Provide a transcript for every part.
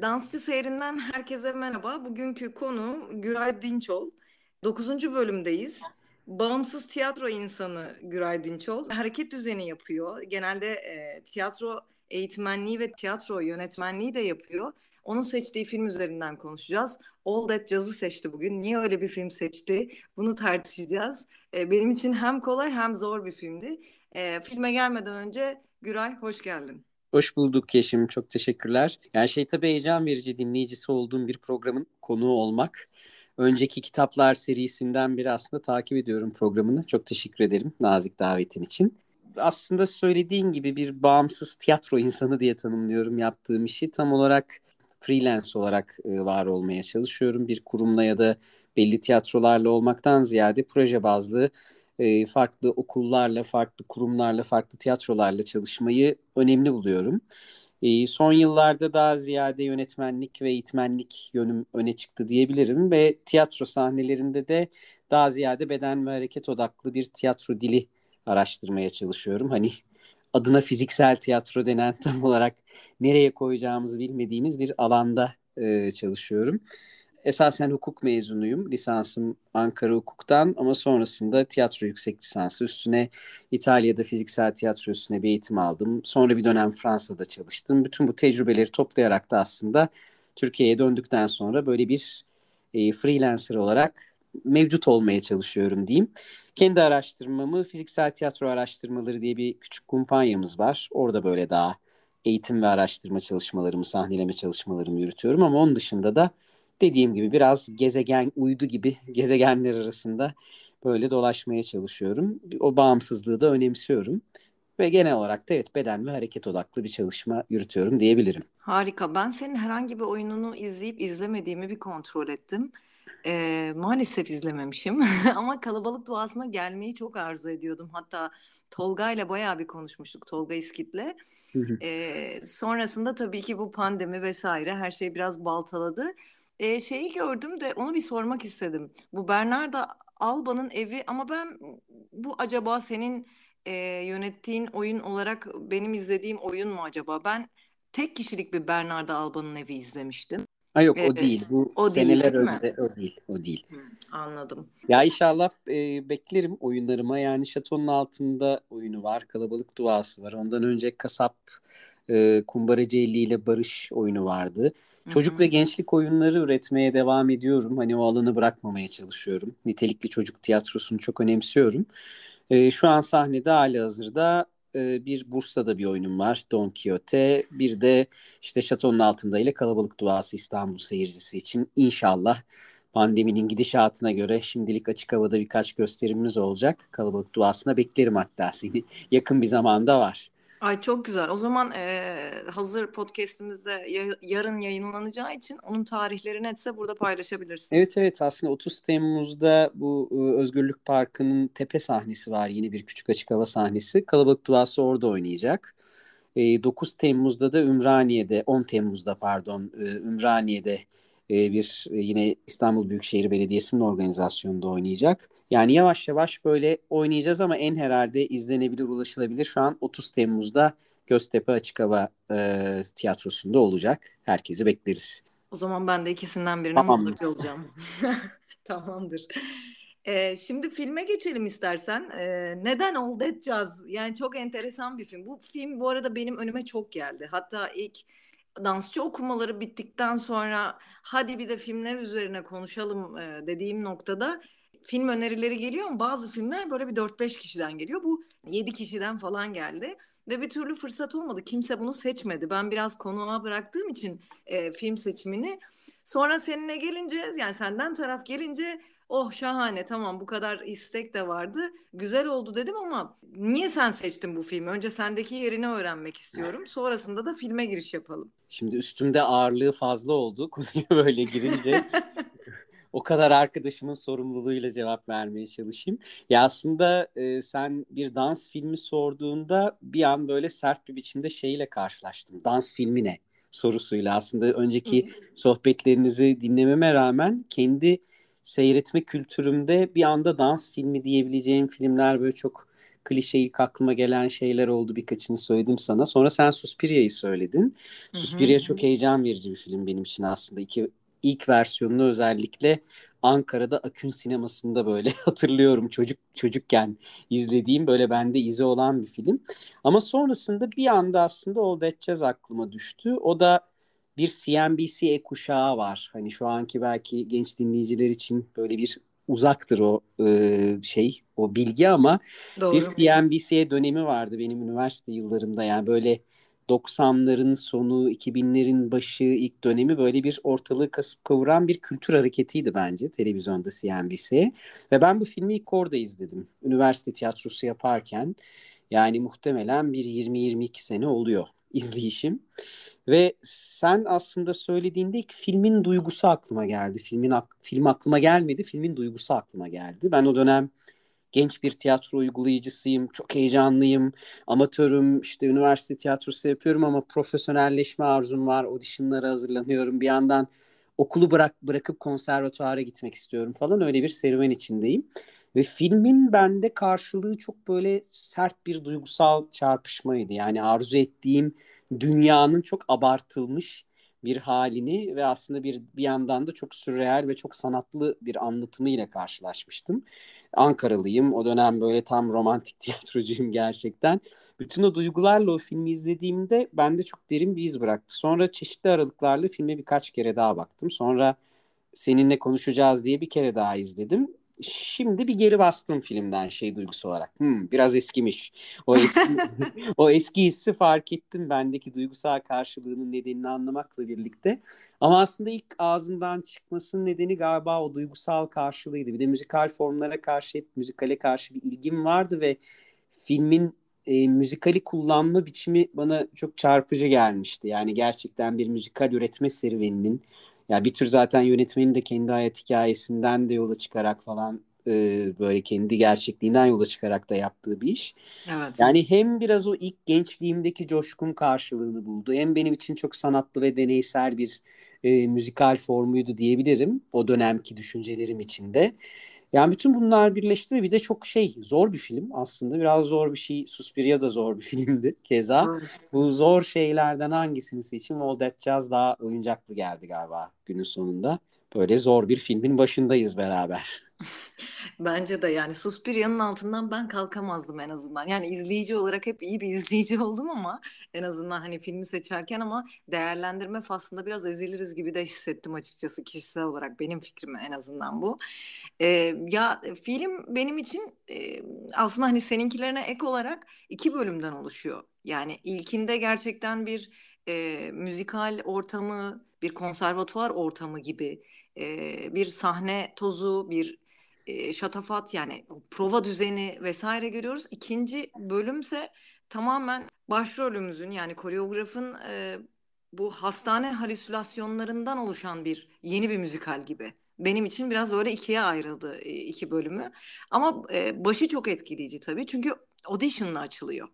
Dansçı Seyrinden herkese merhaba. Bugünkü konu Güray Dinçol. Dokuzuncu bölümdeyiz. Bağımsız tiyatro insanı Güray Dinçol. Hareket düzeni yapıyor. Genelde e, tiyatro eğitmenliği ve tiyatro yönetmenliği de yapıyor. Onun seçtiği film üzerinden konuşacağız. All That Jazz'ı seçti bugün. Niye öyle bir film seçti? Bunu tartışacağız. E, benim için hem kolay hem zor bir filmdi. E, filme gelmeden önce Güray hoş geldin. Hoş bulduk Yeşim. Çok teşekkürler. Yani şey tabii heyecan verici dinleyicisi olduğum bir programın konuğu olmak. Önceki kitaplar serisinden biri aslında takip ediyorum programını. Çok teşekkür ederim nazik davetin için. Aslında söylediğin gibi bir bağımsız tiyatro insanı diye tanımlıyorum yaptığım işi. Tam olarak freelance olarak e, var olmaya çalışıyorum. Bir kurumla ya da belli tiyatrolarla olmaktan ziyade proje bazlı e, farklı okullarla, farklı kurumlarla, farklı tiyatrolarla çalışmayı önemli buluyorum. E, son yıllarda daha ziyade yönetmenlik ve eğitmenlik yönüm öne çıktı diyebilirim ve tiyatro sahnelerinde de daha ziyade beden ve hareket odaklı bir tiyatro dili araştırmaya çalışıyorum. Hani adına fiziksel tiyatro denen tam olarak nereye koyacağımızı bilmediğimiz bir alanda e, çalışıyorum esasen hukuk mezunuyum. Lisansım Ankara Hukuk'tan ama sonrasında tiyatro yüksek lisansı üstüne İtalya'da fiziksel tiyatro üstüne bir eğitim aldım. Sonra bir dönem Fransa'da çalıştım. Bütün bu tecrübeleri toplayarak da aslında Türkiye'ye döndükten sonra böyle bir e, freelancer olarak mevcut olmaya çalışıyorum diyeyim. Kendi araştırmamı fiziksel tiyatro araştırmaları diye bir küçük kumpanyamız var. Orada böyle daha eğitim ve araştırma çalışmalarımı, sahneleme çalışmalarımı yürütüyorum ama onun dışında da dediğim gibi biraz gezegen uydu gibi gezegenler arasında böyle dolaşmaya çalışıyorum. O bağımsızlığı da önemsiyorum. Ve genel olarak da evet beden ve hareket odaklı bir çalışma yürütüyorum diyebilirim. Harika. Ben senin herhangi bir oyununu izleyip izlemediğimi bir kontrol ettim. Ee, maalesef izlememişim ama kalabalık duasına gelmeyi çok arzu ediyordum. Hatta Tolga ile bayağı bir konuşmuştuk Tolga İskit'le. ee, sonrasında tabii ki bu pandemi vesaire her şey biraz baltaladı e, şeyi gördüm de onu bir sormak istedim. Bu Bernarda Alba'nın evi ama ben bu acaba senin e, yönettiğin oyun olarak benim izlediğim oyun mu acaba? Ben tek kişilik bir Bernarda Alba'nın evi izlemiştim. Ha yok evet. o değil. Bu o seneler değil, önce o değil. O değil. Hı, anladım. Ya inşallah e, beklerim oyunlarıma. Yani şatonun altında oyunu var. Kalabalık duası var. Ondan önce Kasap e, Kumbaracı ile Barış oyunu vardı. Çocuk Hı-hı. ve gençlik oyunları üretmeye devam ediyorum. Hani o alanı bırakmamaya çalışıyorum. Nitelikli çocuk tiyatrosunu çok önemsiyorum. E, şu an sahnede hali hazırda e, bir Bursa'da bir oyunum var. Don Quixote. Bir de işte Şatonun Altında ile Kalabalık Duası İstanbul seyircisi için inşallah pandeminin gidişatına göre şimdilik açık havada birkaç gösterimimiz olacak. Kalabalık Duası'na beklerim hatta seni. Yakın bir zamanda var. Ay çok güzel. O zaman e, hazır podcast'imizde ya- yarın yayınlanacağı için onun tarihleri netse burada paylaşabilirsin. Evet evet aslında 30 Temmuz'da bu Özgürlük Parkı'nın tepe sahnesi var. Yeni bir küçük açık hava sahnesi. Kalabalık Duası orada oynayacak. E, 9 Temmuz'da da Ümraniye'de, 10 Temmuz'da pardon e, Ümraniye'de e, bir e, yine İstanbul Büyükşehir Belediyesi'nin organizasyonunda oynayacak. Yani yavaş yavaş böyle oynayacağız ama en herhalde izlenebilir, ulaşılabilir. Şu an 30 Temmuz'da Göztepe Açık Hava e, Tiyatrosu'nda olacak. Herkesi bekleriz. O zaman ben de ikisinden birine Tamam. mutlaka olacağım. Tamamdır. Ee, şimdi filme geçelim istersen. Ee, neden All That Jazz? Yani çok enteresan bir film. Bu film bu arada benim önüme çok geldi. Hatta ilk dansçı okumaları bittikten sonra hadi bir de filmler üzerine konuşalım e, dediğim noktada film önerileri geliyor ama bazı filmler böyle bir 4-5 kişiden geliyor. Bu 7 kişiden falan geldi ve bir türlü fırsat olmadı. Kimse bunu seçmedi. Ben biraz konuğa bıraktığım için e, film seçimini. Sonra seninle gelince yani senden taraf gelince oh şahane tamam bu kadar istek de vardı. Güzel oldu dedim ama niye sen seçtin bu filmi? Önce sendeki yerini öğrenmek istiyorum. Sonrasında da filme giriş yapalım. Şimdi üstümde ağırlığı fazla oldu konuya böyle girince. o kadar arkadaşımın sorumluluğuyla cevap vermeye çalışayım. Ya aslında e, sen bir dans filmi sorduğunda bir an böyle sert bir biçimde şeyle karşılaştım. Dans filmi ne? sorusuyla aslında önceki sohbetlerinizi dinlememe rağmen kendi seyretme kültürümde bir anda dans filmi diyebileceğim filmler böyle çok klişe ilk aklıma gelen şeyler oldu. Birkaçını söyledim sana. Sonra sen Suspiria'yı söyledin. Suspiria çok heyecan verici bir film benim için aslında. İki, ilk versiyonunu özellikle Ankara'da Akün sinemasında böyle hatırlıyorum çocuk çocukken izlediğim böyle bende izi olan bir film. Ama sonrasında bir anda aslında Old Jazz aklıma düştü. O da bir CNBC e kuşağı var. Hani şu anki belki genç dinleyiciler için böyle bir uzaktır o e, şey, o bilgi ama Doğru. bir CNBC dönemi vardı benim üniversite yıllarımda. Yani böyle 90'ların sonu, 2000'lerin başı, ilk dönemi böyle bir ortalığı kasıp kavuran bir kültür hareketiydi bence televizyonda CNBC. Ve ben bu filmi ilk orada izledim. Üniversite tiyatrosu yaparken yani muhtemelen bir 20-22 sene oluyor izleyişim. Ve sen aslında söylediğinde ilk filmin duygusu aklıma geldi. Filmin film aklıma gelmedi, filmin duygusu aklıma geldi. Ben o dönem genç bir tiyatro uygulayıcısıyım, çok heyecanlıyım, amatörüm, işte üniversite tiyatrosu yapıyorum ama profesyonelleşme arzum var, auditionlara hazırlanıyorum. Bir yandan okulu bırak bırakıp konservatuara gitmek istiyorum falan öyle bir serüven içindeyim. Ve filmin bende karşılığı çok böyle sert bir duygusal çarpışmaydı. Yani arzu ettiğim dünyanın çok abartılmış bir halini ve aslında bir bir yandan da çok sürreal ve çok sanatlı bir anlatımı ile karşılaşmıştım. Ankaralıyım. O dönem böyle tam romantik tiyatrocuyum gerçekten. Bütün o duygularla o filmi izlediğimde bende çok derin bir iz bıraktı. Sonra çeşitli aralıklarla filme birkaç kere daha baktım. Sonra seninle konuşacağız diye bir kere daha izledim şimdi bir geri bastım filmden şey duygusu olarak. Hmm, biraz eskimiş. O eski, o eski hissi fark ettim bendeki duygusal karşılığının nedenini anlamakla birlikte. Ama aslında ilk ağzından çıkmasının nedeni galiba o duygusal karşılığıydı. Bir de müzikal formlara karşı hep müzikale karşı bir ilgim vardı ve filmin e, müzikali kullanma biçimi bana çok çarpıcı gelmişti. Yani gerçekten bir müzikal üretme serüveninin ya bir tür zaten yönetmenin de kendi hayat hikayesinden de yola çıkarak falan e, böyle kendi gerçekliğinden yola çıkarak da yaptığı bir iş. Evet. Yani hem biraz o ilk gençliğimdeki coşkun karşılığını buldu. Hem benim için çok sanatlı ve deneysel bir e, müzikal formuydu diyebilirim. O dönemki düşüncelerim içinde. Yani bütün bunlar birleşti ve bir de çok şey zor bir film aslında. Biraz zor bir şey. Suspiria da zor bir filmdi keza. Evet. Bu zor şeylerden hangisini seçeyim? All That Jazz daha oyuncaklı geldi galiba günün sonunda. Böyle zor bir filmin başındayız beraber. Bence de yani Suspiria'nın altından ben kalkamazdım en azından. Yani izleyici olarak hep iyi bir izleyici oldum ama en azından hani filmi seçerken ama değerlendirme faslında biraz eziliriz gibi de hissettim açıkçası kişisel olarak benim fikrim en azından bu. Ee, ya film benim için e, aslında hani seninkilerine ek olarak iki bölümden oluşuyor. Yani ilkinde gerçekten bir e, müzikal ortamı, bir konservatuvar ortamı gibi e, bir sahne tozu, bir şatafat yani prova düzeni vesaire görüyoruz. İkinci bölümse tamamen başrolümüzün yani koreografın e, bu hastane halüsinasyonlarından oluşan bir yeni bir müzikal gibi. Benim için biraz böyle ikiye ayrıldı iki bölümü. Ama e, başı çok etkileyici tabii. Çünkü audition'la açılıyor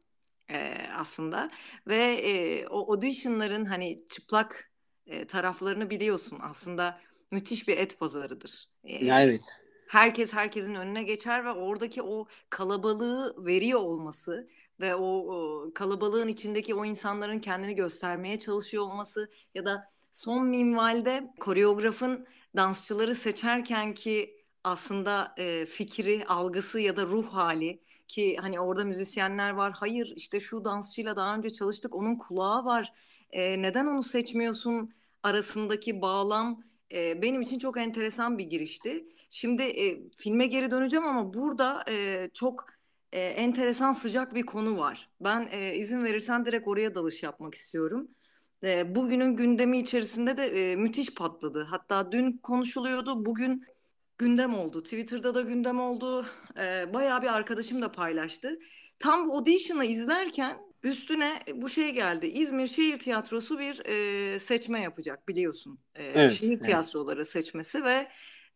e, aslında. Ve e, o audition'ların hani çıplak e, taraflarını biliyorsun. Aslında müthiş bir et pazarıdır. E, evet herkes herkesin önüne geçer ve oradaki o kalabalığı veriyor olması ve o, o kalabalığın içindeki o insanların kendini göstermeye çalışıyor olması ya da son minvalde koreografın dansçıları seçerken ki aslında e, fikri, algısı ya da ruh hali ki hani orada müzisyenler var. Hayır işte şu dansçıyla daha önce çalıştık onun kulağı var. E, neden onu seçmiyorsun arasındaki bağlam e, benim için çok enteresan bir girişti. Şimdi e, filme geri döneceğim ama burada e, çok e, enteresan sıcak bir konu var. Ben e, izin verirsen direkt oraya dalış yapmak istiyorum. E, bugünün gündemi içerisinde de e, müthiş patladı. Hatta dün konuşuluyordu, bugün gündem oldu. Twitter'da da gündem oldu. E, bayağı bir arkadaşım da paylaştı. Tam audition'ı izlerken üstüne bu şey geldi. İzmir Şehir Tiyatrosu bir e, seçme yapacak biliyorsun. E, evet, şehir evet. tiyatroları seçmesi ve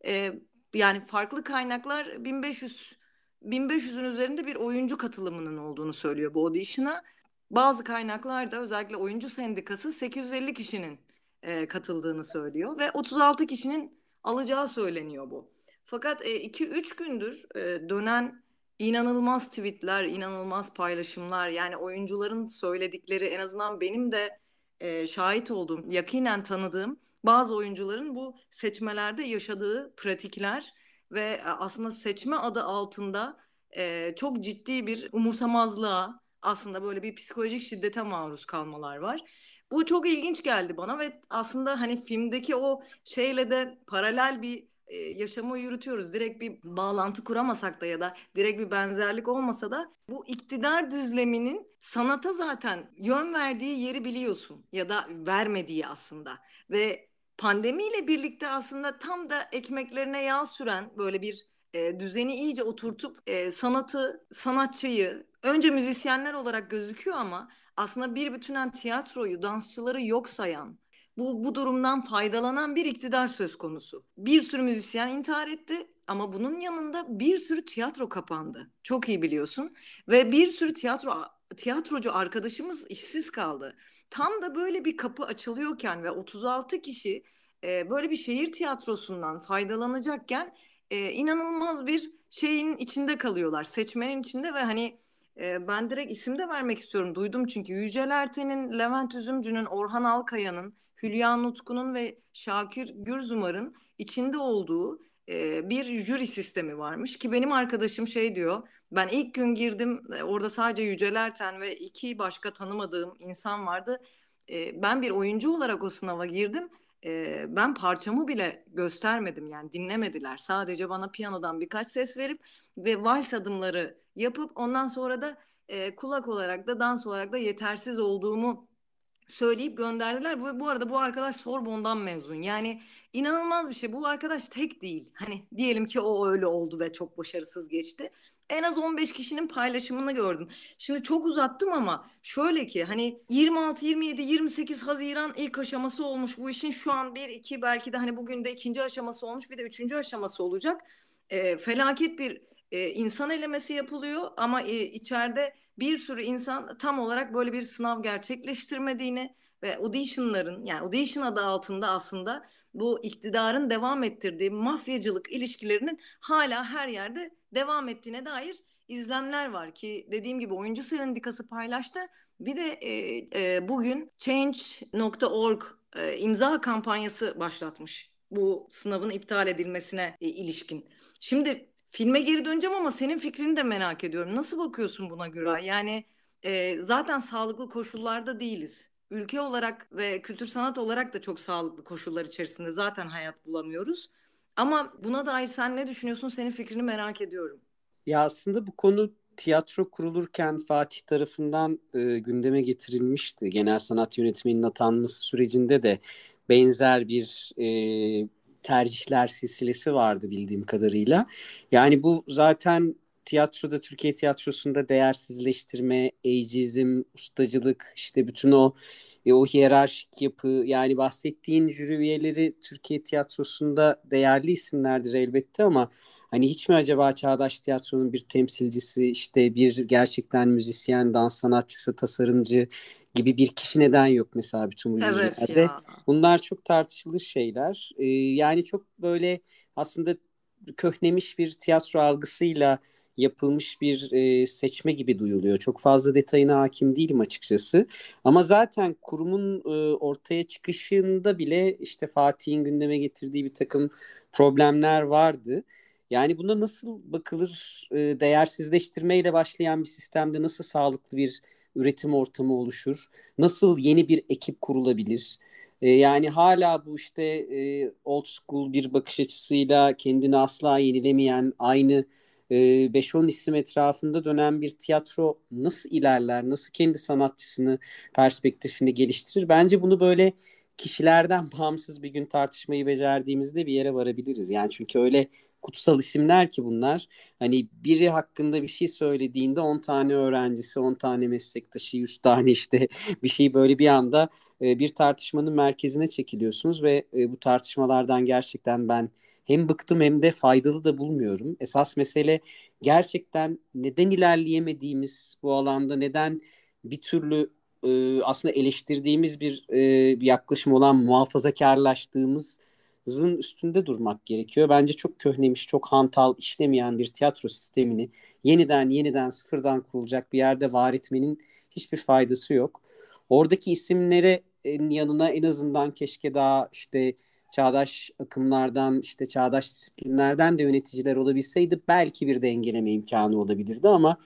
e, yani farklı kaynaklar 1500 1500'ün üzerinde bir oyuncu katılımının olduğunu söylüyor bu audition'a. Bazı kaynaklar da özellikle oyuncu sendikası 850 kişinin e, katıldığını söylüyor ve 36 kişinin alacağı söyleniyor bu. Fakat 2-3 e, gündür e, dönen inanılmaz tweetler, inanılmaz paylaşımlar yani oyuncuların söyledikleri en azından benim de e, şahit olduğum, yakinen tanıdığım bazı oyuncuların bu seçmelerde yaşadığı pratikler ve aslında seçme adı altında e, çok ciddi bir umursamazlığa aslında böyle bir psikolojik şiddete maruz kalmalar var. Bu çok ilginç geldi bana ve aslında hani filmdeki o şeyle de paralel bir e, yaşamı yürütüyoruz. Direkt bir bağlantı kuramasak da ya da direkt bir benzerlik olmasa da bu iktidar düzleminin sanata zaten yön verdiği yeri biliyorsun ya da vermediği aslında. Ve pandemiyle birlikte aslında tam da ekmeklerine yağ süren böyle bir e, düzeni iyice oturtup e, sanatı, sanatçıyı önce müzisyenler olarak gözüküyor ama aslında bir bütünen tiyatroyu, dansçıları yok sayan, bu, bu durumdan faydalanan bir iktidar söz konusu. Bir sürü müzisyen intihar etti ama bunun yanında bir sürü tiyatro kapandı. Çok iyi biliyorsun. Ve bir sürü tiyatro tiyatrocu arkadaşımız işsiz kaldı. Tam da böyle bir kapı açılıyorken ve 36 kişi e, böyle bir şehir tiyatrosundan faydalanacakken e, inanılmaz bir şeyin içinde kalıyorlar. Seçmenin içinde ve hani e, ben direkt isim de vermek istiyorum. Duydum çünkü Yücel Erten'in, Levent Üzümcü'nün, Orhan Alkaya'nın, Hülya Nutku'nun ve Şakir Gürzumar'ın içinde olduğu e, bir jüri sistemi varmış ki benim arkadaşım şey diyor. Ben ilk gün girdim e, orada sadece Yücel Erten ve iki başka tanımadığım insan vardı. E, ben bir oyuncu olarak o sınava girdim e, ben parçamı bile göstermedim yani dinlemediler. Sadece bana piyanodan birkaç ses verip ve vals adımları yapıp ondan sonra da kulak olarak da dans olarak da yetersiz olduğumu söyleyip gönderdiler. Bu, bu arada bu arkadaş Sorbon'dan mezun. Yani inanılmaz bir şey. Bu arkadaş tek değil. Hani diyelim ki o öyle oldu ve çok başarısız geçti en az 15 kişinin paylaşımını gördüm. Şimdi çok uzattım ama şöyle ki hani 26, 27, 28 Haziran ilk aşaması olmuş bu işin şu an bir iki belki de hani bugün de ikinci aşaması olmuş bir de üçüncü aşaması olacak. E, felaket bir e, insan elemesi yapılıyor ama e, içeride bir sürü insan tam olarak böyle bir sınav gerçekleştirmediğini ve auditionların yani audition adı altında aslında bu iktidarın devam ettirdiği mafyacılık ilişkilerinin hala her yerde devam ettiğine dair izlemler var ki dediğim gibi oyuncu sendikası paylaştı. Bir de e, e, bugün Change.org e, imza kampanyası başlatmış bu sınavın iptal edilmesine e, ilişkin. Şimdi filme geri döneceğim ama senin fikrini de merak ediyorum. Nasıl bakıyorsun buna göre? Yani e, zaten sağlıklı koşullarda değiliz. Ülke olarak ve kültür sanat olarak da çok sağlıklı koşullar içerisinde zaten hayat bulamıyoruz. Ama buna dair sen ne düşünüyorsun? Senin fikrini merak ediyorum. Ya aslında bu konu tiyatro kurulurken Fatih tarafından e, gündeme getirilmişti. Genel sanat yönetmeninin atanması sürecinde de benzer bir e, tercihler silsilesi vardı bildiğim kadarıyla. Yani bu zaten tiyatroda, Türkiye tiyatrosunda değersizleştirme, eicizm, ustacılık, işte bütün o e, o hiyerarşik yapı yani bahsettiğin jüri üyeleri Türkiye tiyatrosunda değerli isimlerdir elbette ama hani hiç mi acaba çağdaş tiyatronun bir temsilcisi işte bir gerçekten müzisyen, dans sanatçısı, tasarımcı gibi bir kişi neden yok mesela bütün bu evet Ya. Bunlar çok tartışılır şeyler. Ee, yani çok böyle aslında köhnemiş bir tiyatro algısıyla yapılmış bir e, seçme gibi duyuluyor. Çok fazla detayına hakim değilim açıkçası. Ama zaten kurumun e, ortaya çıkışında bile işte Fatih'in gündeme getirdiği bir takım problemler vardı. Yani buna nasıl bakılır? E, değersizleştirmeyle başlayan bir sistemde nasıl sağlıklı bir üretim ortamı oluşur? Nasıl yeni bir ekip kurulabilir? E, yani hala bu işte e, old school bir bakış açısıyla kendini asla yenilemeyen, aynı 5-10 isim etrafında dönen bir tiyatro nasıl ilerler, nasıl kendi sanatçısını, perspektifini geliştirir? Bence bunu böyle kişilerden bağımsız bir gün tartışmayı becerdiğimizde bir yere varabiliriz. Yani çünkü öyle kutsal isimler ki bunlar. Hani biri hakkında bir şey söylediğinde 10 tane öğrencisi, 10 tane meslektaşı, 100 tane işte bir şey böyle bir anda bir tartışmanın merkezine çekiliyorsunuz ve bu tartışmalardan gerçekten ben hem bıktım hem de faydalı da bulmuyorum. Esas mesele gerçekten neden ilerleyemediğimiz bu alanda neden bir türlü e, aslında eleştirdiğimiz bir, e, bir yaklaşım olan muhafazakarlaştığımız hızın üstünde durmak gerekiyor. Bence çok köhnemiş, çok hantal, işlemeyen bir tiyatro sistemini yeniden yeniden sıfırdan kurulacak bir yerde var etmenin hiçbir faydası yok. Oradaki isimlere yanına en azından keşke daha işte çağdaş akımlardan işte çağdaş disiplinlerden de yöneticiler olabilseydi belki bir dengeleme imkanı olabilirdi ama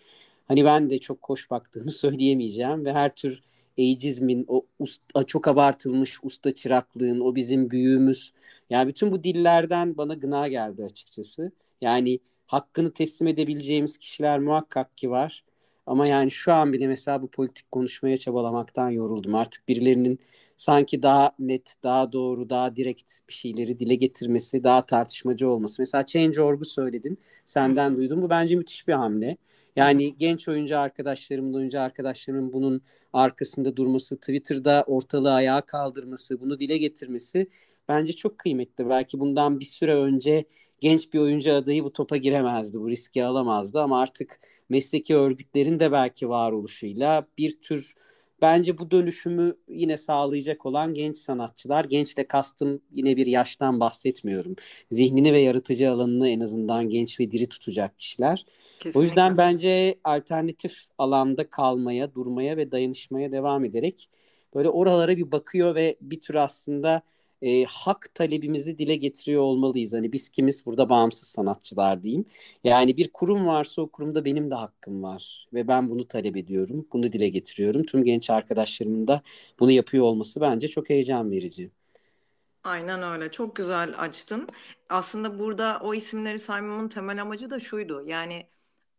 hani ben de çok hoş baktığımı söyleyemeyeceğim ve her tür eicizmin, o usta, çok abartılmış usta çıraklığın, o bizim büyüğümüz. Yani bütün bu dillerden bana gına geldi açıkçası. Yani hakkını teslim edebileceğimiz kişiler muhakkak ki var. Ama yani şu an bile mesela bu politik konuşmaya çabalamaktan yoruldum. Artık birilerinin sanki daha net, daha doğru, daha direkt bir şeyleri dile getirmesi, daha tartışmacı olması. Mesela Change.org'u söyledin, senden duydum. Bu bence müthiş bir hamle. Yani genç oyuncu arkadaşlarımın, oyuncu arkadaşlarımın bunun arkasında durması, Twitter'da ortalığı ayağa kaldırması, bunu dile getirmesi bence çok kıymetli. Belki bundan bir süre önce genç bir oyuncu adayı bu topa giremezdi, bu riski alamazdı ama artık mesleki örgütlerin de belki varoluşuyla bir tür bence bu dönüşümü yine sağlayacak olan genç sanatçılar. Gençle kastım yine bir yaştan bahsetmiyorum. Zihnini ve yaratıcı alanını en azından genç ve diri tutacak kişiler. Kesinlikle. O yüzden bence alternatif alanda kalmaya, durmaya ve dayanışmaya devam ederek böyle oralara bir bakıyor ve bir tür aslında e, hak talebimizi dile getiriyor olmalıyız. Hani biz kimiz burada bağımsız sanatçılar diyeyim. Yani bir kurum varsa o kurumda benim de hakkım var ve ben bunu talep ediyorum. Bunu dile getiriyorum. Tüm genç arkadaşlarımın da bunu yapıyor olması bence çok heyecan verici. Aynen öyle. Çok güzel açtın. Aslında burada o isimleri saymamın temel amacı da şuydu. Yani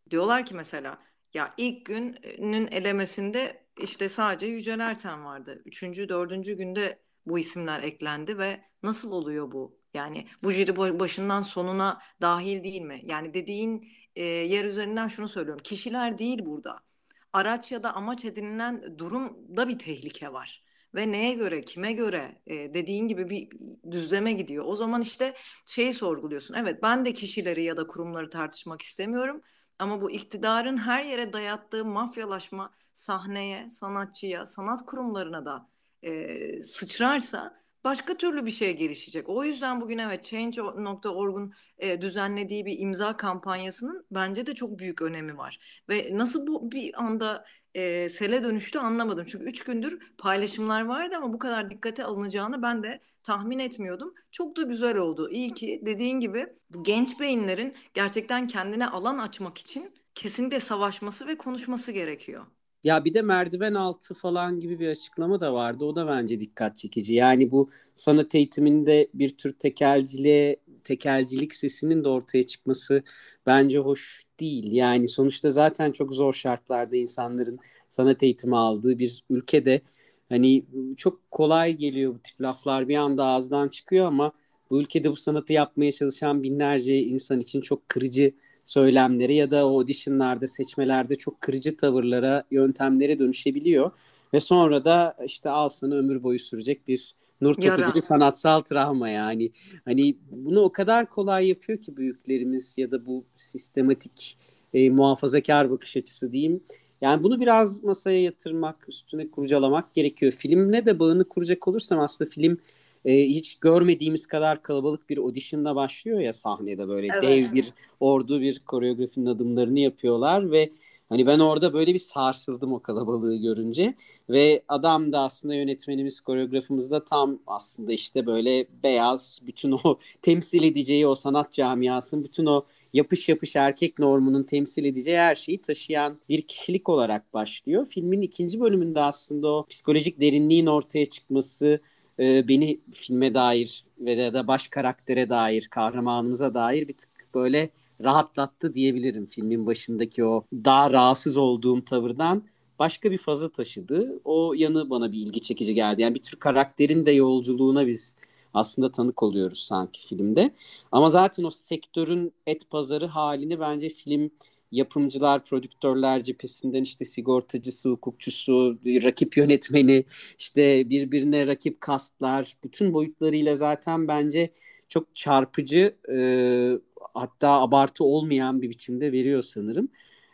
diyorlar ki mesela ya ilk günün elemesinde işte sadece Yücel Erten vardı. Üçüncü, dördüncü günde bu isimler eklendi ve nasıl oluyor bu? Yani bu jüri başından sonuna dahil değil mi? Yani dediğin e, yer üzerinden şunu söylüyorum. Kişiler değil burada. Araç ya da amaç edinilen durumda bir tehlike var. Ve neye göre, kime göre e, dediğin gibi bir düzleme gidiyor. O zaman işte şeyi sorguluyorsun. Evet ben de kişileri ya da kurumları tartışmak istemiyorum. Ama bu iktidarın her yere dayattığı mafyalaşma sahneye, sanatçıya, sanat kurumlarına da e, sıçrarsa başka türlü bir şeye gelişecek. O yüzden bugün evet Change.org'un e, düzenlediği bir imza kampanyasının bence de çok büyük önemi var. Ve nasıl bu bir anda e, sele dönüştü anlamadım. Çünkü üç gündür paylaşımlar vardı ama bu kadar dikkate alınacağını ben de tahmin etmiyordum. Çok da güzel oldu. İyi ki dediğin gibi bu genç beyinlerin gerçekten kendine alan açmak için kesinlikle savaşması ve konuşması gerekiyor. Ya bir de merdiven altı falan gibi bir açıklama da vardı. O da bence dikkat çekici. Yani bu sanat eğitiminde bir tür tekelciliğe, tekelcilik sesinin de ortaya çıkması bence hoş değil. Yani sonuçta zaten çok zor şartlarda insanların sanat eğitimi aldığı bir ülkede hani çok kolay geliyor bu tip laflar bir anda ağızdan çıkıyor ama bu ülkede bu sanatı yapmaya çalışan binlerce insan için çok kırıcı söylemleri ya da o auditionlarda, seçmelerde çok kırıcı tavırlara, yöntemlere dönüşebiliyor. Ve sonra da işte al sana ömür boyu sürecek bir nur gibi sanatsal travma yani. Hani bunu o kadar kolay yapıyor ki büyüklerimiz ya da bu sistematik e, muhafazakar bakış açısı diyeyim. Yani bunu biraz masaya yatırmak, üstüne kurcalamak gerekiyor. Filmle de bağını kuracak olursam aslında film e, hiç görmediğimiz kadar kalabalık bir auditionla başlıyor ya sahnede böyle evet. dev bir ordu bir koreografinin adımlarını yapıyorlar ve hani ben orada böyle bir sarsıldım o kalabalığı görünce ve adam da aslında yönetmenimiz koreografımız da tam aslında işte böyle beyaz bütün o temsil edeceği o sanat camiasının bütün o yapış yapış erkek normunun temsil edeceği her şeyi taşıyan bir kişilik olarak başlıyor. Filmin ikinci bölümünde aslında o psikolojik derinliğin ortaya çıkması, e, beni filme dair ve de baş karaktere dair, kahramanımıza dair bir tık böyle rahatlattı diyebilirim. Filmin başındaki o daha rahatsız olduğum tavırdan başka bir faza taşıdı. O yanı bana bir ilgi çekici geldi. Yani bir tür karakterin de yolculuğuna biz aslında tanık oluyoruz sanki filmde. Ama zaten o sektörün et pazarı halini bence film yapımcılar, prodüktörler cephesinden işte sigortacısı, hukukçusu, rakip yönetmeni, işte birbirine rakip kastlar, bütün boyutlarıyla zaten bence çok çarpıcı e, hatta abartı olmayan bir biçimde veriyor sanırım.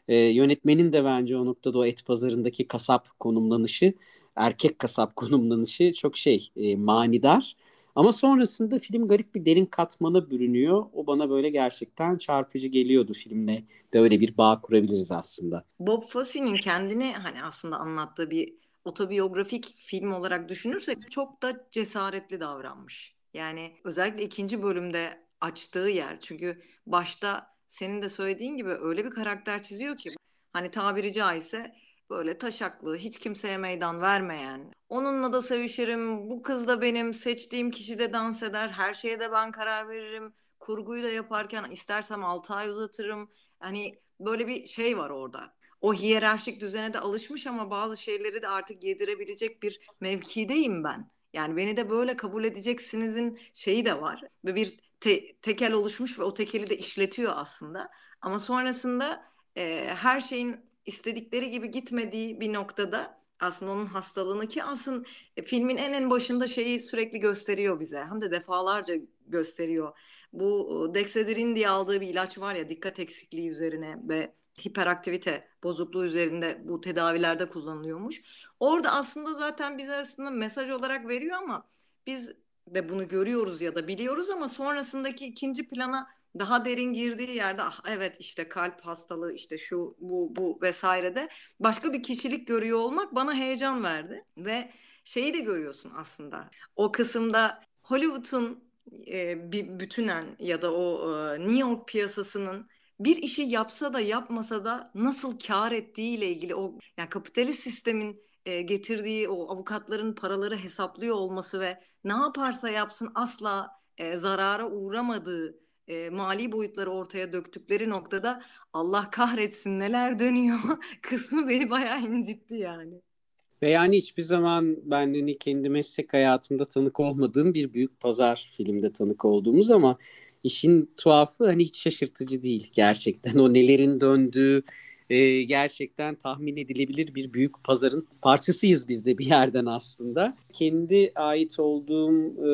E, yönetmenin de bence o noktada o et pazarındaki kasap konumlanışı, erkek kasap konumlanışı çok şey e, manidar. Ama sonrasında film garip bir derin katmana bürünüyor. O bana böyle gerçekten çarpıcı geliyordu filmle. De öyle bir bağ kurabiliriz aslında. Bob Fosse'nin kendini hani aslında anlattığı bir otobiyografik film olarak düşünürsek çok da cesaretli davranmış. Yani özellikle ikinci bölümde açtığı yer. Çünkü başta senin de söylediğin gibi öyle bir karakter çiziyor ki hani tabiri caizse böyle taşaklı, hiç kimseye meydan vermeyen, onunla da sevişirim, bu kız da benim, seçtiğim kişi de dans eder, her şeye de ben karar veririm, kurguyu da yaparken istersem 6 ay uzatırım. Hani böyle bir şey var orada. O hiyerarşik düzene de alışmış ama bazı şeyleri de artık yedirebilecek bir mevkideyim ben. Yani beni de böyle kabul edeceksinizin şeyi de var. Ve bir te- tekel oluşmuş ve o tekeli de işletiyor aslında. Ama sonrasında e, her şeyin istedikleri gibi gitmediği bir noktada aslında onun hastalığını ki aslında e, filmin en en başında şeyi sürekli gösteriyor bize. Hem de defalarca gösteriyor. Bu Dexedrine diye aldığı bir ilaç var ya dikkat eksikliği üzerine ve hiperaktivite bozukluğu üzerinde bu tedavilerde kullanılıyormuş. Orada aslında zaten bize aslında mesaj olarak veriyor ama biz de bunu görüyoruz ya da biliyoruz ama sonrasındaki ikinci plana daha derin girdiği yerde ah evet işte kalp hastalığı işte şu bu bu vesairede. Başka bir kişilik görüyor olmak bana heyecan verdi ve şeyi de görüyorsun aslında. O kısımda Hollywood'un e, bütünen ya da o e, New York piyasasının bir işi yapsa da yapmasa da nasıl kar ettiği ile ilgili o yani kapitalist sistemin e, getirdiği o avukatların paraları hesaplıyor olması ve ne yaparsa yapsın asla e, zarara uğramadığı e, mali boyutları ortaya döktükleri noktada Allah kahretsin neler dönüyor kısmı beni bayağı incitti yani. Ve yani hiçbir zaman ben hani kendi meslek hayatımda tanık olmadığım bir büyük pazar filmde tanık olduğumuz ama işin tuhafı hani hiç şaşırtıcı değil gerçekten. O nelerin döndüğü e, gerçekten tahmin edilebilir bir büyük pazarın parçasıyız biz de bir yerden aslında. Kendi ait olduğum e,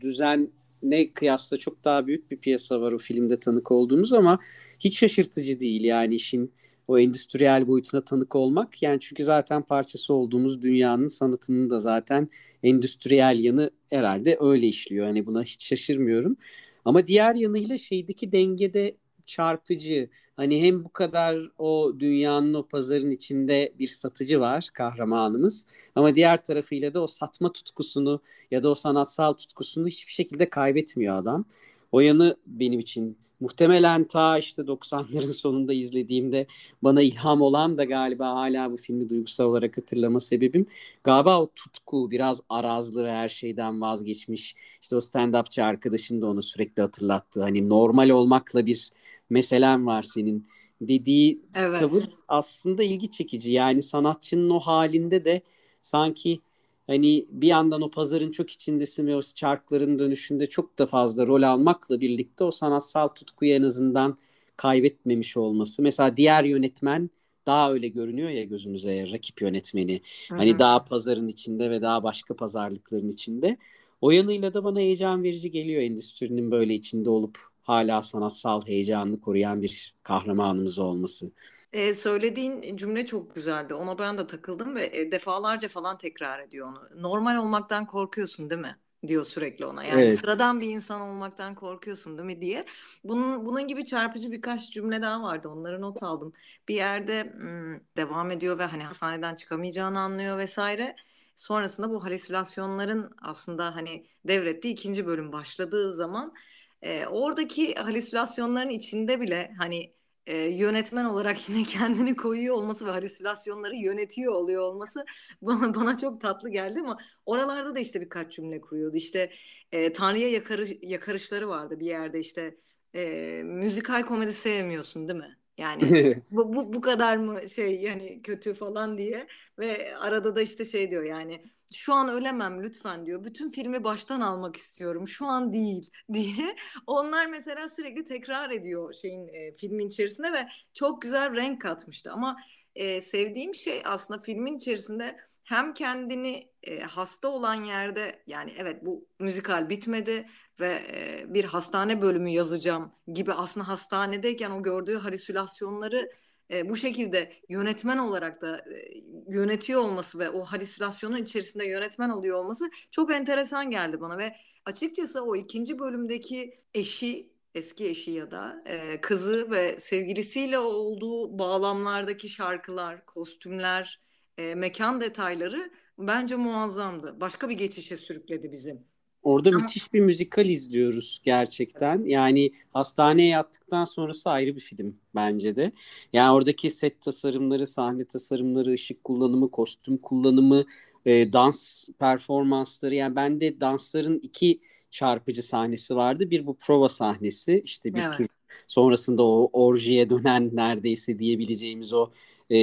düzen ne kıyasla çok daha büyük bir piyasa var o filmde tanık olduğumuz ama hiç şaşırtıcı değil yani işin o endüstriyel boyutuna tanık olmak. Yani çünkü zaten parçası olduğumuz dünyanın sanatının da zaten endüstriyel yanı herhalde öyle işliyor. Hani buna hiç şaşırmıyorum. Ama diğer yanıyla şeydeki dengede çarpıcı. Hani hem bu kadar o dünyanın o pazarın içinde bir satıcı var kahramanımız ama diğer tarafıyla da o satma tutkusunu ya da o sanatsal tutkusunu hiçbir şekilde kaybetmiyor adam. O yanı benim için muhtemelen ta işte 90'ların sonunda izlediğimde bana ilham olan da galiba hala bu filmi duygusal olarak hatırlama sebebim galiba o tutku biraz arazlı ve her şeyden vazgeçmiş işte o stand-upçı arkadaşın da onu sürekli hatırlattı hani normal olmakla bir meselen var senin dediği evet. tavır aslında ilgi çekici. Yani sanatçının o halinde de sanki hani bir yandan o pazarın çok içindesin ve o çarkların dönüşünde çok da fazla rol almakla birlikte o sanatsal tutkuyu en azından kaybetmemiş olması. Mesela diğer yönetmen daha öyle görünüyor ya gözümüze rakip yönetmeni. Hı-hı. Hani daha pazarın içinde ve daha başka pazarlıkların içinde. O yanıyla da bana heyecan verici geliyor endüstrinin böyle içinde olup hala sanatsal heyecanını koruyan bir kahramanımız olması. Ee, söylediğin cümle çok güzeldi. Ona ben de takıldım ve e, defalarca falan tekrar ediyor onu. Normal olmaktan korkuyorsun değil mi? diyor sürekli ona. Yani evet. sıradan bir insan olmaktan korkuyorsun değil mi diye. Bunun bunun gibi çarpıcı birkaç cümle daha vardı. Onları not aldım. Bir yerde ım, devam ediyor ve hani hastaneden çıkamayacağını anlıyor vesaire. Sonrasında bu halüsinasyonların aslında hani devrettiği ikinci bölüm başladığı zaman e, oradaki halüsinasyonların içinde bile hani e, yönetmen olarak yine kendini koyuyor olması ve halüsinasyonları yönetiyor oluyor olması bana bana çok tatlı geldi ama oralarda da işte birkaç cümle kuruyordu. İşte e, Tanrı'ya yakarış, yakarışları vardı bir yerde işte e, müzikal komedi sevmiyorsun değil mi? Yani evet. bu, bu, bu kadar mı şey yani kötü falan diye ve arada da işte şey diyor yani şu an ölemem lütfen diyor. Bütün filmi baştan almak istiyorum. Şu an değil diye. Onlar mesela sürekli tekrar ediyor şeyin e, filmin içerisinde ve çok güzel renk katmıştı. Ama e, sevdiğim şey aslında filmin içerisinde hem kendini e, hasta olan yerde yani evet bu müzikal bitmedi ve e, bir hastane bölümü yazacağım gibi aslında hastanedeyken o gördüğü halüsinasyonları e, bu şekilde yönetmen olarak da e, yönetiyor olması ve o halüsinasyonun içerisinde yönetmen oluyor olması çok enteresan geldi bana ve açıkçası o ikinci bölümdeki eşi eski eşi ya da e, kızı ve sevgilisiyle olduğu bağlamlardaki şarkılar, kostümler, e, mekan detayları bence muazzamdı. Başka bir geçişe sürükledi bizi. Orada Ama... müthiş bir müzikal izliyoruz gerçekten. Evet. Yani hastaneye yattıktan sonrası ayrı bir film bence de. Yani oradaki set tasarımları, sahne tasarımları, ışık kullanımı, kostüm kullanımı, e, dans performansları. Yani bende dansların iki çarpıcı sahnesi vardı. Bir bu prova sahnesi işte bir evet. tür sonrasında o orjiye dönen neredeyse diyebileceğimiz o e,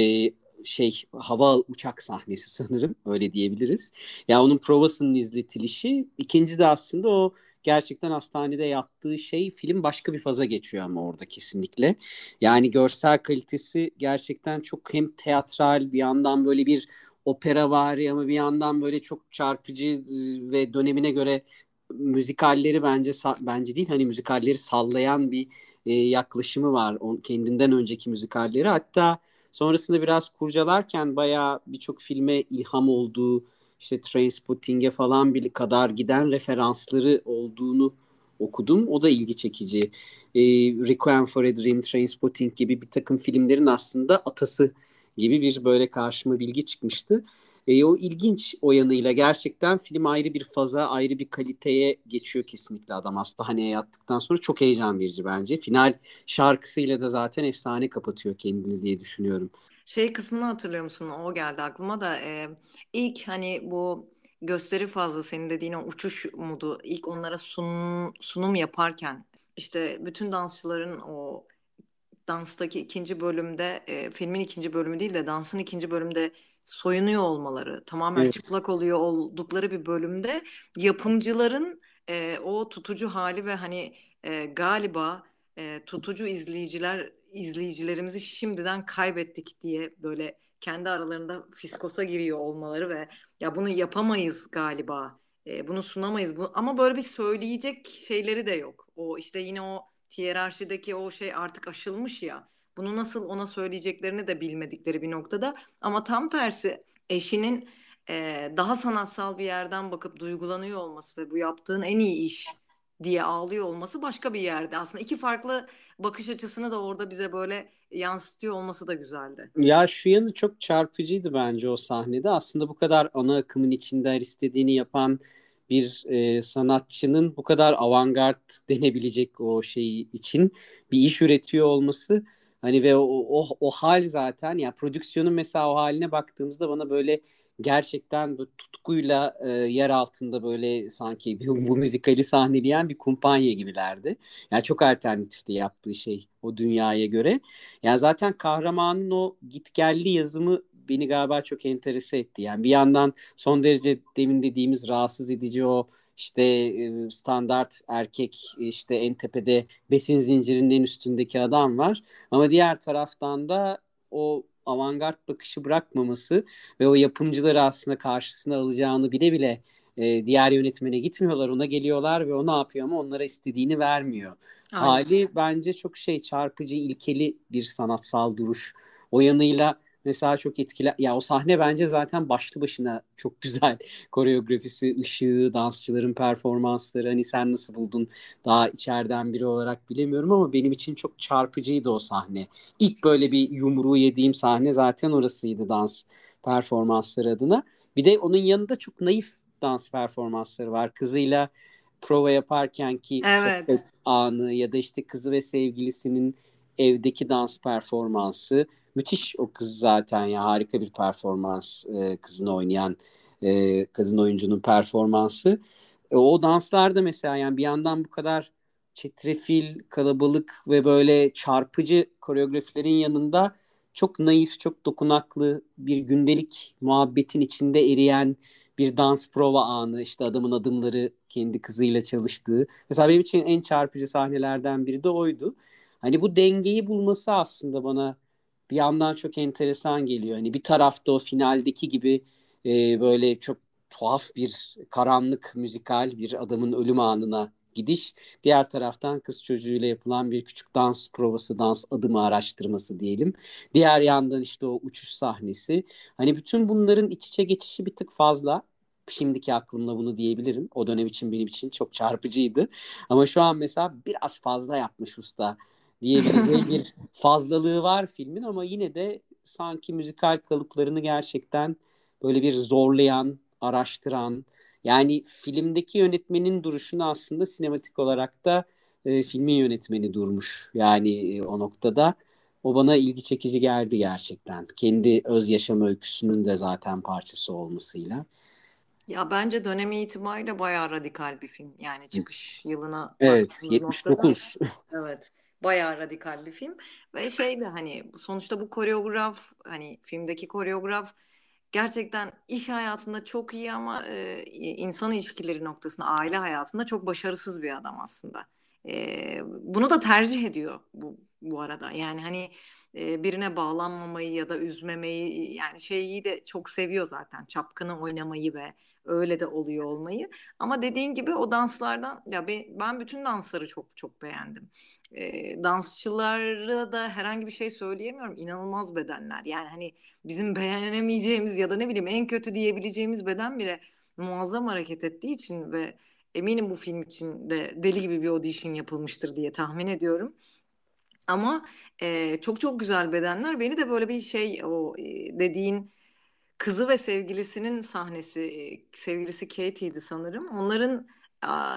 şey hava uçak sahnesi sanırım öyle diyebiliriz. Ya yani onun provasının izletilişi. ikinci de aslında o gerçekten hastanede yaptığı şey film başka bir faza geçiyor ama orada kesinlikle. Yani görsel kalitesi gerçekten çok hem teatral bir yandan böyle bir opera var ama bir yandan böyle çok çarpıcı ve dönemine göre müzikalleri bence bence değil hani müzikalleri sallayan bir yaklaşımı var kendinden önceki müzikalleri hatta sonrasında biraz kurcalarken bayağı birçok filme ilham olduğu işte Trainspotting'e falan bir kadar giden referansları olduğunu okudum. O da ilgi çekici. E, Requiem for a Dream, Trainspotting gibi bir takım filmlerin aslında atası gibi bir böyle karşıma bilgi çıkmıştı. E, o ilginç o yanıyla gerçekten film ayrı bir faza, ayrı bir kaliteye geçiyor kesinlikle adam hastaneye yattıktan sonra. Çok heyecan verici bence. Final şarkısıyla da zaten efsane kapatıyor kendini diye düşünüyorum. Şey kısmını hatırlıyor musun? O geldi aklıma da. E, ilk hani bu gösteri fazla senin dediğin o uçuş modu ilk onlara sunum, sunum yaparken işte bütün dansçıların o danstaki ikinci bölümde e, filmin ikinci bölümü değil de dansın ikinci bölümde soyunuyor olmaları, tamamen evet. çıplak oluyor oldukları bir bölümde yapımcıların e, o tutucu hali ve hani e, galiba e, tutucu izleyiciler izleyicilerimizi şimdiden kaybettik diye böyle kendi aralarında fiskosa giriyor olmaları ve ya bunu yapamayız galiba. E, bunu sunamayız. Bu, ama böyle bir söyleyecek şeyleri de yok. O işte yine o hiyerarşideki o şey artık aşılmış ya. Bunu nasıl ona söyleyeceklerini de bilmedikleri bir noktada. Ama tam tersi eşinin e, daha sanatsal bir yerden bakıp duygulanıyor olması ve bu yaptığın en iyi iş diye ağlıyor olması başka bir yerde. Aslında iki farklı bakış açısını da orada bize böyle yansıtıyor olması da güzeldi. Ya şu yanı çok çarpıcıydı bence o sahnede. Aslında bu kadar ana akımın içinde her istediğini yapan bir e, sanatçının bu kadar avantgard denebilecek o şey için bir iş üretiyor olması Hani ve o, o, o hal zaten ya yani prodüksiyonun mesela o haline baktığımızda bana böyle gerçekten bu tutkuyla e, yer altında böyle sanki bu, bu müzikali sahneleyen bir kumpanya gibilerdi. Yani çok alternatifti yaptığı şey o dünyaya göre. Yani zaten kahramanın o gitgelli yazımı beni galiba çok enterese etti. Yani bir yandan son derece demin dediğimiz rahatsız edici o işte standart erkek işte en tepede besin zincirinin en üstündeki adam var. Ama diğer taraftan da o avantgard bakışı bırakmaması ve o yapımcıları aslında karşısına alacağını bile bile e, diğer yönetmene gitmiyorlar ona geliyorlar ve o ne yapıyor ama onlara istediğini vermiyor. Aynen. Hali bence çok şey çarpıcı ilkeli bir sanatsal duruş. O yanıyla mesela çok etkili. Ya o sahne bence zaten başlı başına çok güzel. Koreografisi, ışığı, dansçıların performansları. Hani sen nasıl buldun? Daha içeriden biri olarak bilemiyorum ama benim için çok çarpıcıydı o sahne. İlk böyle bir yumruğu yediğim sahne zaten orasıydı dans performansları adına. Bir de onun yanında çok naif dans performansları var. Kızıyla prova yaparken ki evet. anı ya da işte kızı ve sevgilisinin evdeki dans performansı müthiş o kız zaten ya harika bir performans e, kızını oynayan e, kadın oyuncunun performansı. E, o danslarda mesela yani bir yandan bu kadar çetrefil, kalabalık ve böyle çarpıcı koreografilerin yanında çok naif, çok dokunaklı bir gündelik muhabbetin içinde eriyen bir dans prova anı işte adamın adımları kendi kızıyla çalıştığı. Mesela benim için en çarpıcı sahnelerden biri de oydu. Hani bu dengeyi bulması aslında bana bir yandan çok enteresan geliyor. Hani bir tarafta o finaldeki gibi e, böyle çok tuhaf bir karanlık müzikal bir adamın ölüm anına gidiş. Diğer taraftan kız çocuğuyla yapılan bir küçük dans provası, dans adımı araştırması diyelim. Diğer yandan işte o uçuş sahnesi. Hani bütün bunların iç içe geçişi bir tık fazla. şimdiki aklımla bunu diyebilirim. O dönem için benim için çok çarpıcıydı. Ama şu an mesela biraz fazla yapmış usta diyebileceğim bir fazlalığı var filmin ama yine de sanki müzikal kalıplarını gerçekten böyle bir zorlayan, araştıran yani filmdeki yönetmenin duruşunu aslında sinematik olarak da e, filmin yönetmeni durmuş. Yani e, o noktada o bana ilgi çekici geldi gerçekten. Kendi öz yaşam öyküsünün de zaten parçası olmasıyla. Ya bence dönemi itibariyle bayağı radikal bir film. Yani çıkış yılına Evet, 79. Noktada, evet. Bayağı radikal bir film. Ve şey de hani sonuçta bu koreograf hani filmdeki koreograf gerçekten iş hayatında çok iyi ama e, insan ilişkileri noktasında aile hayatında çok başarısız bir adam aslında. E, bunu da tercih ediyor bu bu arada. Yani hani e, birine bağlanmamayı ya da üzmemeyi yani şeyi de çok seviyor zaten. Çapkını oynamayı ve öyle de oluyor olmayı. Ama dediğin gibi o danslardan ya ben, bütün dansları çok çok beğendim. E, dansçılara da herhangi bir şey söyleyemiyorum. İnanılmaz bedenler. Yani hani bizim beğenemeyeceğimiz ya da ne bileyim en kötü diyebileceğimiz beden bile muazzam hareket ettiği için ve eminim bu film için de deli gibi bir audition yapılmıştır diye tahmin ediyorum. Ama e, çok çok güzel bedenler. Beni de böyle bir şey o e, dediğin kızı ve sevgilisinin sahnesi, sevgilisi Katie'ydi sanırım. Onların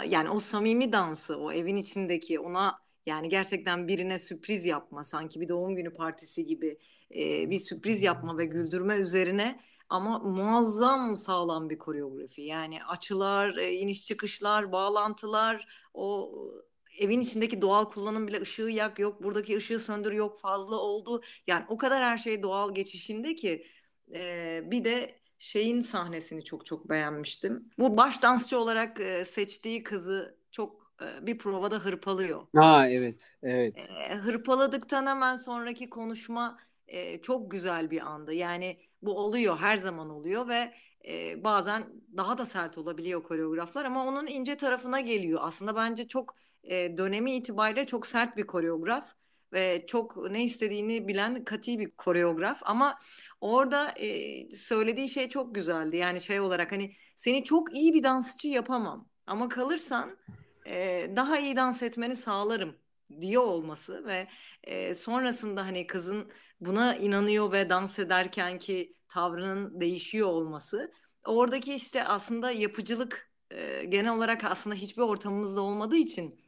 yani o samimi dansı, o evin içindeki ona yani gerçekten birine sürpriz yapma, sanki bir doğum günü partisi gibi bir sürpriz yapma ve güldürme üzerine ama muazzam sağlam bir koreografi. Yani açılar, iniş çıkışlar, bağlantılar, o evin içindeki doğal kullanım bile ışığı yak yok, buradaki ışığı söndür yok, fazla oldu. Yani o kadar her şey doğal geçişinde ki e, bir de şeyin sahnesini çok çok beğenmiştim. Bu baş dansçı olarak e, seçtiği kızı çok e, bir provada hırpalıyor. Ha evet, evet. E, hırpaladıktan hemen sonraki konuşma e, çok güzel bir anda. Yani bu oluyor, her zaman oluyor ve e, bazen daha da sert olabiliyor koreograflar ama onun ince tarafına geliyor. Aslında bence çok e, dönemi itibariyle çok sert bir koreograf ve çok ne istediğini bilen kati bir koreograf ama orada e, söylediği şey çok güzeldi. Yani şey olarak hani seni çok iyi bir dansçı yapamam ama kalırsan e, daha iyi dans etmeni sağlarım diyor olması ve e, sonrasında hani kızın buna inanıyor ve dans ederken ki tavrının değişiyor olması oradaki işte aslında yapıcılık e, genel olarak aslında hiçbir ortamımızda olmadığı için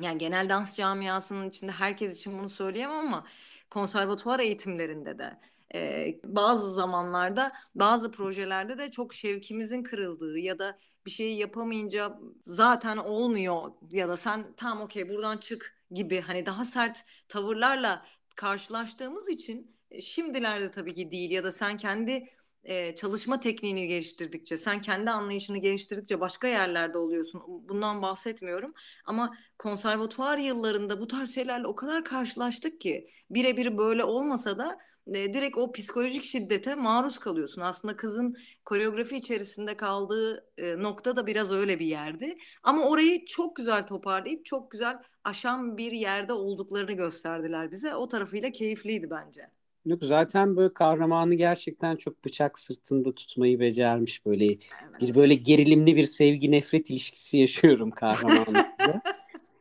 yani genel dans camiasının içinde herkes için bunu söyleyemem ama konservatuvar eğitimlerinde de e, bazı zamanlarda bazı projelerde de çok şevkimizin kırıldığı ya da bir şeyi yapamayınca zaten olmuyor ya da sen tam okey buradan çık gibi hani daha sert tavırlarla karşılaştığımız için e, şimdilerde tabii ki değil ya da sen kendi e, çalışma tekniğini geliştirdikçe, sen kendi anlayışını geliştirdikçe başka yerlerde oluyorsun. Bundan bahsetmiyorum. Ama konservatuvar yıllarında bu tarz şeylerle o kadar karşılaştık ki birebir böyle olmasa da e, direkt o psikolojik şiddete maruz kalıyorsun. Aslında kızın koreografi içerisinde kaldığı e, nokta da biraz öyle bir yerdi. Ama orayı çok güzel toparlayıp çok güzel aşan bir yerde olduklarını gösterdiler bize. O tarafıyla keyifliydi bence. Yok zaten böyle kahramanı gerçekten çok bıçak sırtında tutmayı becermiş böyle evet. bir böyle gerilimli bir sevgi nefret ilişkisi yaşıyorum kahramanla.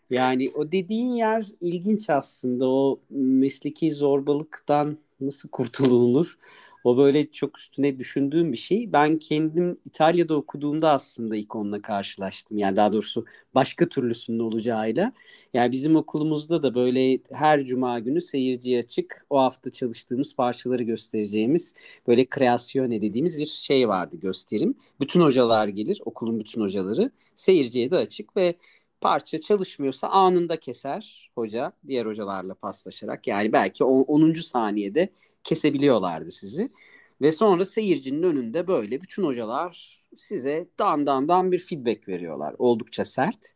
yani o dediğin yer ilginç aslında o mesleki zorbalıktan nasıl kurtulunur? O böyle çok üstüne düşündüğüm bir şey. Ben kendim İtalya'da okuduğumda aslında ilk onunla karşılaştım. Yani daha doğrusu başka türlüsünün olacağıyla. Yani bizim okulumuzda da böyle her cuma günü seyirciye açık o hafta çalıştığımız parçaları göstereceğimiz böyle kreasyone dediğimiz bir şey vardı gösterim. Bütün hocalar gelir, okulun bütün hocaları seyirciye de açık ve parça çalışmıyorsa anında keser hoca diğer hocalarla paslaşarak. Yani belki 10. saniyede kesebiliyorlardı sizi. Ve sonra seyircinin önünde böyle bütün hocalar size dan dan dan bir feedback veriyorlar. Oldukça sert.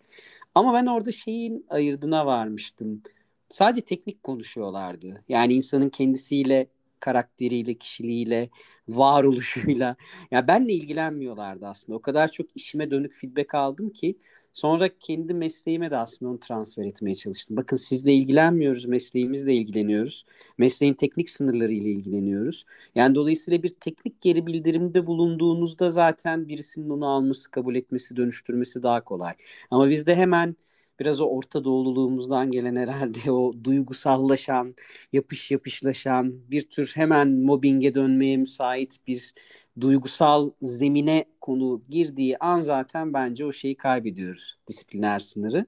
Ama ben orada şeyin ayırdına varmıştım. Sadece teknik konuşuyorlardı. Yani insanın kendisiyle, karakteriyle, kişiliğiyle, varoluşuyla. Ya yani benle ilgilenmiyorlardı aslında. O kadar çok işime dönük feedback aldım ki Sonra kendi mesleğime de aslında onu transfer etmeye çalıştım. Bakın sizle ilgilenmiyoruz, mesleğimizle ilgileniyoruz. Mesleğin teknik sınırları ile ilgileniyoruz. Yani dolayısıyla bir teknik geri bildirimde bulunduğunuzda zaten birisinin onu alması, kabul etmesi, dönüştürmesi daha kolay. Ama bizde hemen biraz o Orta Doğululuğumuzdan gelen herhalde o duygusallaşan, yapış yapışlaşan, bir tür hemen mobbinge dönmeye müsait bir duygusal zemine konu girdiği an zaten bence o şeyi kaybediyoruz disipliner sınırı.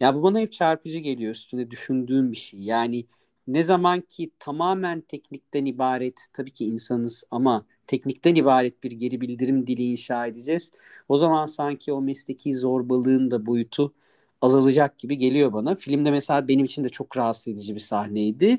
Ya bu bana hep çarpıcı geliyor üstüne düşündüğüm bir şey. Yani ne zaman ki tamamen teknikten ibaret tabii ki insanız ama teknikten ibaret bir geri bildirim dili inşa edeceğiz. O zaman sanki o mesleki zorbalığın da boyutu azalacak gibi geliyor bana. Filmde mesela benim için de çok rahatsız edici bir sahneydi.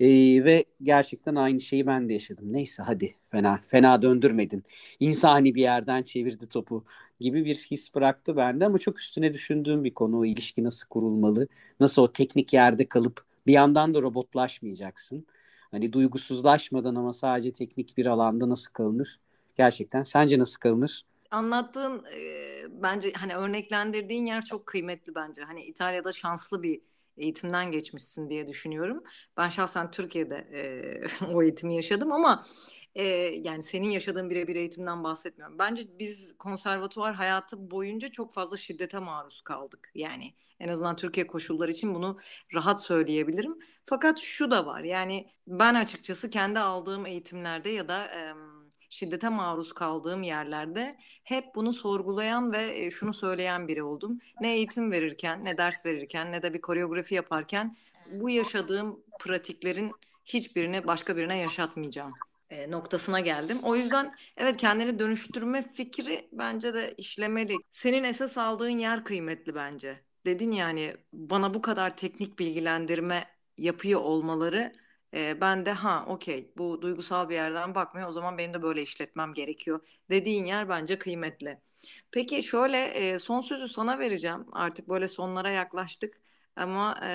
Ee, ve gerçekten aynı şeyi ben de yaşadım. Neyse hadi fena fena döndürmedin. İnsani bir yerden çevirdi topu gibi bir his bıraktı bende ama çok üstüne düşündüğüm bir konu o ilişki nasıl kurulmalı? Nasıl o teknik yerde kalıp bir yandan da robotlaşmayacaksın. Hani duygusuzlaşmadan ama sadece teknik bir alanda nasıl kalınır? Gerçekten sence nasıl kalınır? Anlattığın e, bence hani örneklendirdiğin yer çok kıymetli bence. Hani İtalya'da şanslı bir eğitimden geçmişsin diye düşünüyorum. Ben şahsen Türkiye'de e, o eğitimi yaşadım ama e, yani senin yaşadığın birebir eğitimden bahsetmiyorum. Bence biz konservatuvar hayatı boyunca çok fazla şiddete maruz kaldık. Yani en azından Türkiye koşulları için bunu rahat söyleyebilirim. Fakat şu da var yani ben açıkçası kendi aldığım eğitimlerde ya da... E, şiddete maruz kaldığım yerlerde hep bunu sorgulayan ve e, şunu söyleyen biri oldum. Ne eğitim verirken, ne ders verirken, ne de bir koreografi yaparken bu yaşadığım pratiklerin hiçbirini başka birine yaşatmayacağım e, noktasına geldim. O yüzden evet kendini dönüştürme fikri bence de işlemeli. Senin esas aldığın yer kıymetli bence. Dedin yani bana bu kadar teknik bilgilendirme yapıyor olmaları ben de ha okey bu duygusal bir yerden bakmıyor o zaman benim de böyle işletmem gerekiyor dediğin yer bence kıymetli. Peki şöyle e, son sözü sana vereceğim artık böyle sonlara yaklaştık ama e,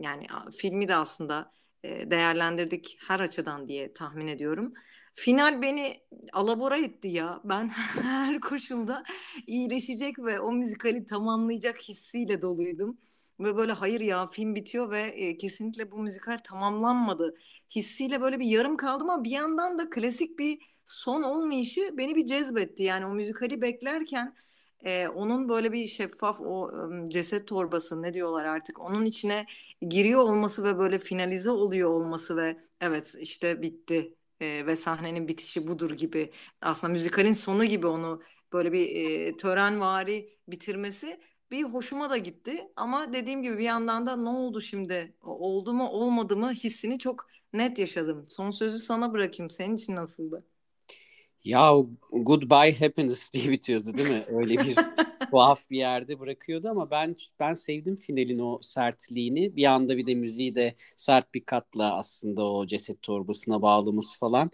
yani filmi de aslında e, değerlendirdik her açıdan diye tahmin ediyorum. Final beni alabora etti ya. Ben her koşulda iyileşecek ve o müzikali tamamlayacak hissiyle doluydum. Ve böyle hayır ya film bitiyor ve e, kesinlikle bu müzikal tamamlanmadı hissiyle böyle bir yarım kaldım ama bir yandan da klasik bir son olmayışı beni bir cezbetti. Yani o müzikali beklerken e, onun böyle bir şeffaf o e, ceset torbası ne diyorlar artık onun içine giriyor olması ve böyle finalize oluyor olması ve evet işte bitti e, ve sahnenin bitişi budur gibi aslında müzikalin sonu gibi onu böyle bir e, törenvari bitirmesi bir hoşuma da gitti ama dediğim gibi bir yandan da ne oldu şimdi oldu mu olmadı mı hissini çok net yaşadım. Son sözü sana bırakayım. Senin için nasıldı? Ya Goodbye Happiness diye bitiyordu değil mi? Öyle bir tuhaf bir yerde bırakıyordu ama ben ben sevdim finalin o sertliğini. Bir anda bir de müziği de sert bir katla aslında o ceset torbasına bağlaması falan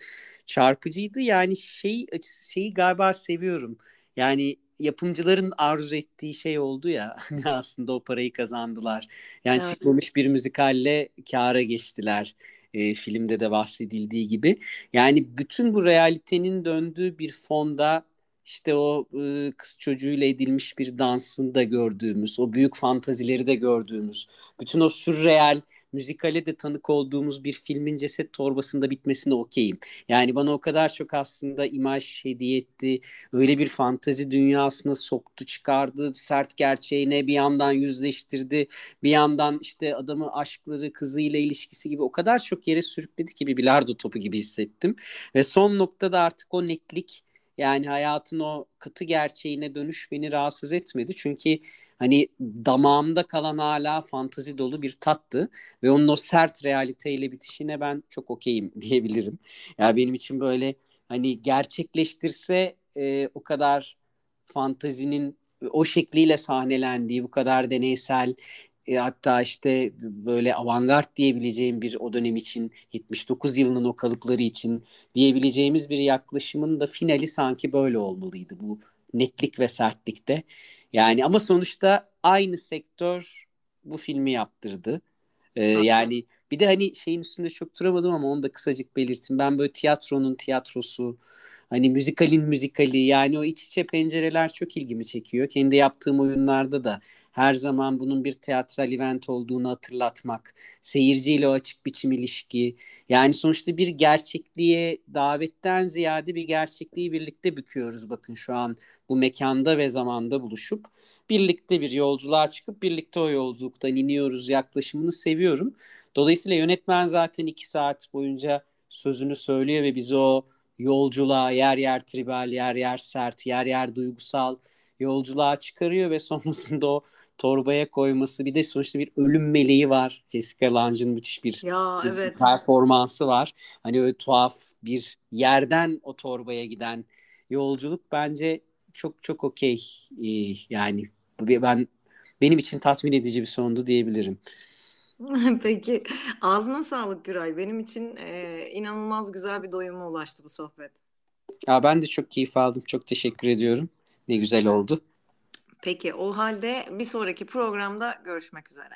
çarpıcıydı. Yani şey şeyi galiba seviyorum. Yani yapımcıların arzu ettiği şey oldu ya aslında o parayı kazandılar. Yani evet. çıkmamış bir müzikalle kâra geçtiler. E, filmde de bahsedildiği gibi. Yani bütün bu realitenin döndüğü bir fonda işte o e, kız çocuğuyla edilmiş bir dansını da gördüğümüz, o büyük fantazileri de gördüğümüz, bütün o sürreal müzikale de tanık olduğumuz bir filmin ceset torbasında bitmesine okeyim. Yani bana o kadar çok aslında imaj hediye etti. Öyle bir fantazi dünyasına soktu, çıkardı. Sert gerçeğine bir yandan yüzleştirdi. Bir yandan işte adamı aşkları, kızıyla ilişkisi gibi o kadar çok yere sürükledi ki bir bilardo topu gibi hissettim. Ve son noktada artık o netlik yani hayatın o katı gerçeğine dönüş beni rahatsız etmedi. Çünkü hani damağımda kalan hala fantazi dolu bir tattı ve onun o sert realiteyle bitişine ben çok okeyim diyebilirim. Ya yani benim için böyle hani gerçekleştirse e, o kadar fantazinin o şekliyle sahnelendiği, bu kadar deneysel e, hatta işte böyle avantgard diyebileceğim bir o dönem için 79 yılının o kalıpları için diyebileceğimiz bir yaklaşımın da finali sanki böyle olmalıydı bu netlik ve sertlikte. Yani ama sonuçta aynı sektör bu filmi yaptırdı. Ee, yani bir de hani şeyin üstünde çok duramadım ama onu da kısacık belirtin. Ben böyle tiyatronun tiyatrosu Hani müzikalin müzikali yani o iç içe pencereler çok ilgimi çekiyor. Kendi yaptığım oyunlarda da her zaman bunun bir teatral event olduğunu hatırlatmak, seyirciyle o açık biçim ilişki. Yani sonuçta bir gerçekliğe davetten ziyade bir gerçekliği birlikte büküyoruz bakın şu an bu mekanda ve zamanda buluşup birlikte bir yolculuğa çıkıp birlikte o yolculuktan iniyoruz yaklaşımını seviyorum. Dolayısıyla yönetmen zaten iki saat boyunca sözünü söylüyor ve bizi o yolculuğa yer yer tribal, yer yer sert, yer yer duygusal yolculuğa çıkarıyor ve sonrasında o torbaya koyması bir de sonuçta bir ölüm meleği var. Jessica Lange'ın müthiş bir, ya, evet. performansı var. Hani öyle tuhaf bir yerden o torbaya giden yolculuk bence çok çok okey. Yani ben benim için tatmin edici bir sondu diyebilirim. Peki ağzına sağlık Güray. Benim için e, inanılmaz güzel bir doyuma ulaştı bu sohbet. Ya ben de çok keyif aldım. Çok teşekkür ediyorum. Ne güzel oldu. Peki o halde bir sonraki programda görüşmek üzere.